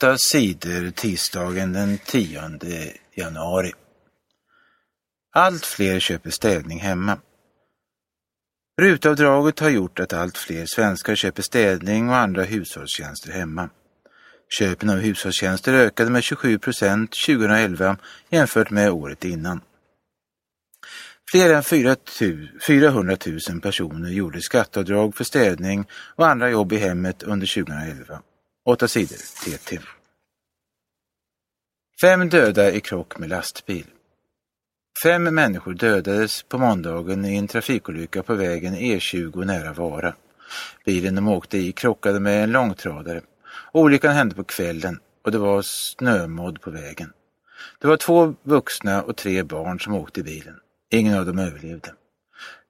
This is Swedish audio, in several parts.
8 sidor tisdagen den 10 januari. Allt fler köper städning hemma. Rutavdraget har gjort att allt fler svenskar köper städning och andra hushållstjänster hemma. Köpen av hushållstjänster ökade med 27 procent 2011 jämfört med året innan. Fler än 400 000 personer gjorde skatteavdrag för städning och andra jobb i hemmet under 2011. Åtta sidor TT. Fem döda i krock med lastbil. Fem människor dödades på måndagen i en trafikolycka på vägen E20 nära Vara. Bilen de åkte i krockade med en långtradare. Olyckan hände på kvällen och det var snömodd på vägen. Det var två vuxna och tre barn som åkte i bilen. Ingen av dem överlevde.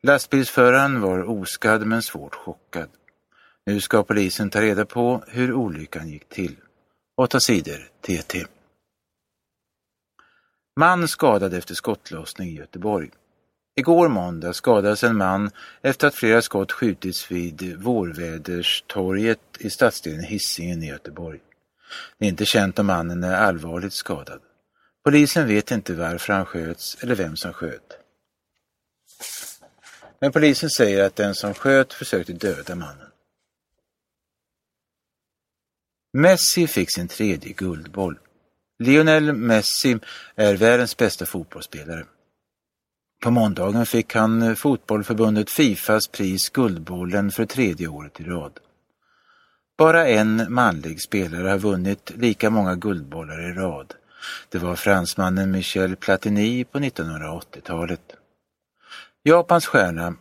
Lastbilsföraren var oskadd men svårt chockad. Nu ska polisen ta reda på hur olyckan gick till. Åtta sidor TT. Man skadad efter skottlossning i Göteborg. Igår måndag skadades en man efter att flera skott skjutits vid Vårväderstorget i stadsdelen Hisingen i Göteborg. Det är inte känt om mannen är allvarligt skadad. Polisen vet inte varför han sköts eller vem som sköt. Men polisen säger att den som sköt försökte döda mannen. Messi fick sin tredje guldboll. Lionel Messi är världens bästa fotbollsspelare. På måndagen fick han eh, fotbollförbundet Fifas pris Guldbollen för tredje året i rad. Bara en manlig spelare har vunnit lika många guldbollar i rad. Det var fransmannen Michel Platini på 1980-talet. Japans stjärna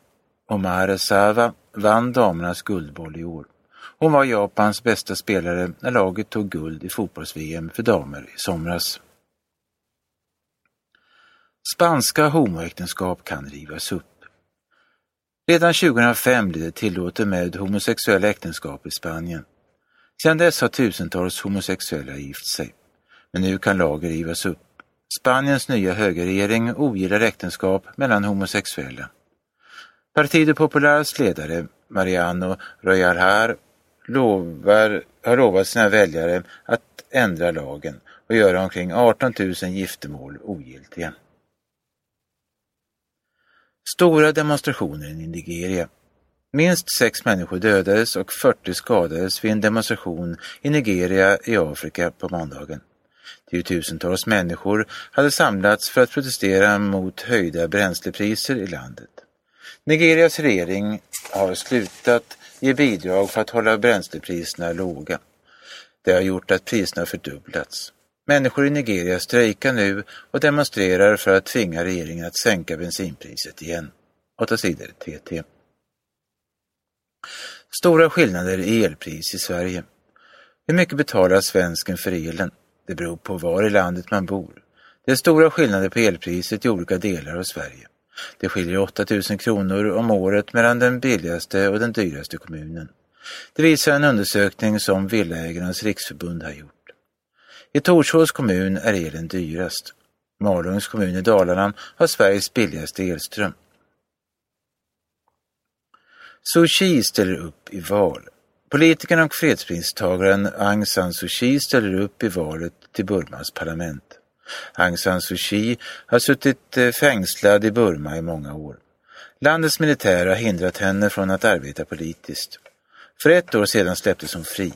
Omar Sava vann damernas guldboll i år. Hon var Japans bästa spelare när laget tog guld i fotbolls-VM för damer i somras. Spanska homoäktenskap kan rivas upp. Redan 2005 blev det tillåtet med homosexuella äktenskap i Spanien. Sedan dess har tusentals homosexuella gift sig. Men nu kan lagen rivas upp. Spaniens nya högerregering ogillar äktenskap mellan homosexuella. Partido Populars ledare Mariano Royalhar lovar, har lovat sina väljare att ändra lagen och göra omkring 18 000 giftermål ogiltiga. Stora demonstrationer i Nigeria. Minst sex människor dödades och 40 skadades vid en demonstration i Nigeria i Afrika på måndagen. Tiotusentals människor hade samlats för att protestera mot höjda bränslepriser i landet. Nigerias regering har slutat ger bidrag för att hålla bränslepriserna låga. Det har gjort att priserna fördubblats. Människor i Nigeria strejkar nu och demonstrerar för att tvinga regeringen att sänka bensinpriset igen. 8 sidor TT. Stora skillnader i elpris i Sverige. Hur mycket betalar svensken för elen? Det beror på var i landet man bor. Det är stora skillnader på elpriset i olika delar av Sverige. Det skiljer 8000 kronor om året mellan den billigaste och den dyraste kommunen. Det visar en undersökning som Villaägarnas riksförbund har gjort. I Torsås kommun är elen dyrast. Malungs kommun i Dalarna har Sveriges billigaste elström. Suu Kyi ställer upp i val. Politikern och fredspristagaren Aung San Suu Kyi ställer upp i valet till Burmas parlament. Aung San Suu Kyi har suttit eh, fängslad i Burma i många år. Landets militär har hindrat henne från att arbeta politiskt. För ett år sedan släpptes hon fri.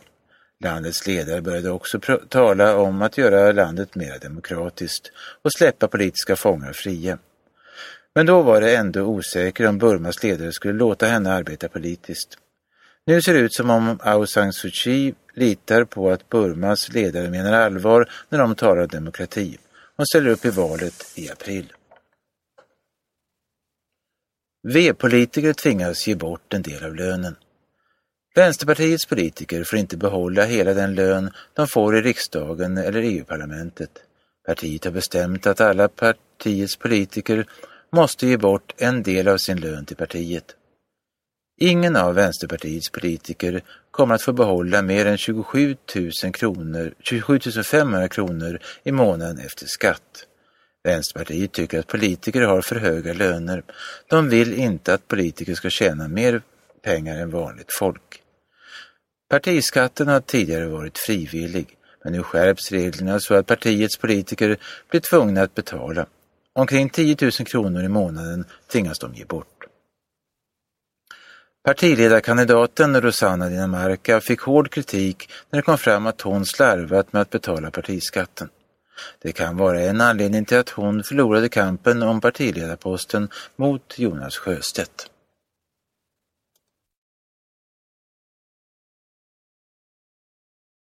Landets ledare började också tala om att göra landet mer demokratiskt och släppa politiska fångar fria. Men då var det ändå osäkert om Burmas ledare skulle låta henne arbeta politiskt. Nu ser det ut som om Aung San Suu Kyi litar på att Burmas ledare menar allvar när de talar demokrati. Hon ställer upp i valet i april. V-politiker tvingas ge bort en del av lönen. Vänsterpartiets politiker får inte behålla hela den lön de får i riksdagen eller EU-parlamentet. Partiet har bestämt att alla partiets politiker måste ge bort en del av sin lön till partiet. Ingen av Vänsterpartiets politiker kommer att få behålla mer än 27 000 kronor, 27 500 kronor i månaden efter skatt. Vänsterpartiet tycker att politiker har för höga löner. De vill inte att politiker ska tjäna mer pengar än vanligt folk. Partiskatten har tidigare varit frivillig, Men nu skärps reglerna så att partiets politiker blir tvungna att betala. Omkring 10 000 kronor i månaden tvingas de ge bort. Partiledarkandidaten Rosanna Dinamarca fick hård kritik när det kom fram att hon slarvat med att betala partiskatten. Det kan vara en anledning till att hon förlorade kampen om partiledarposten mot Jonas Sjöstedt.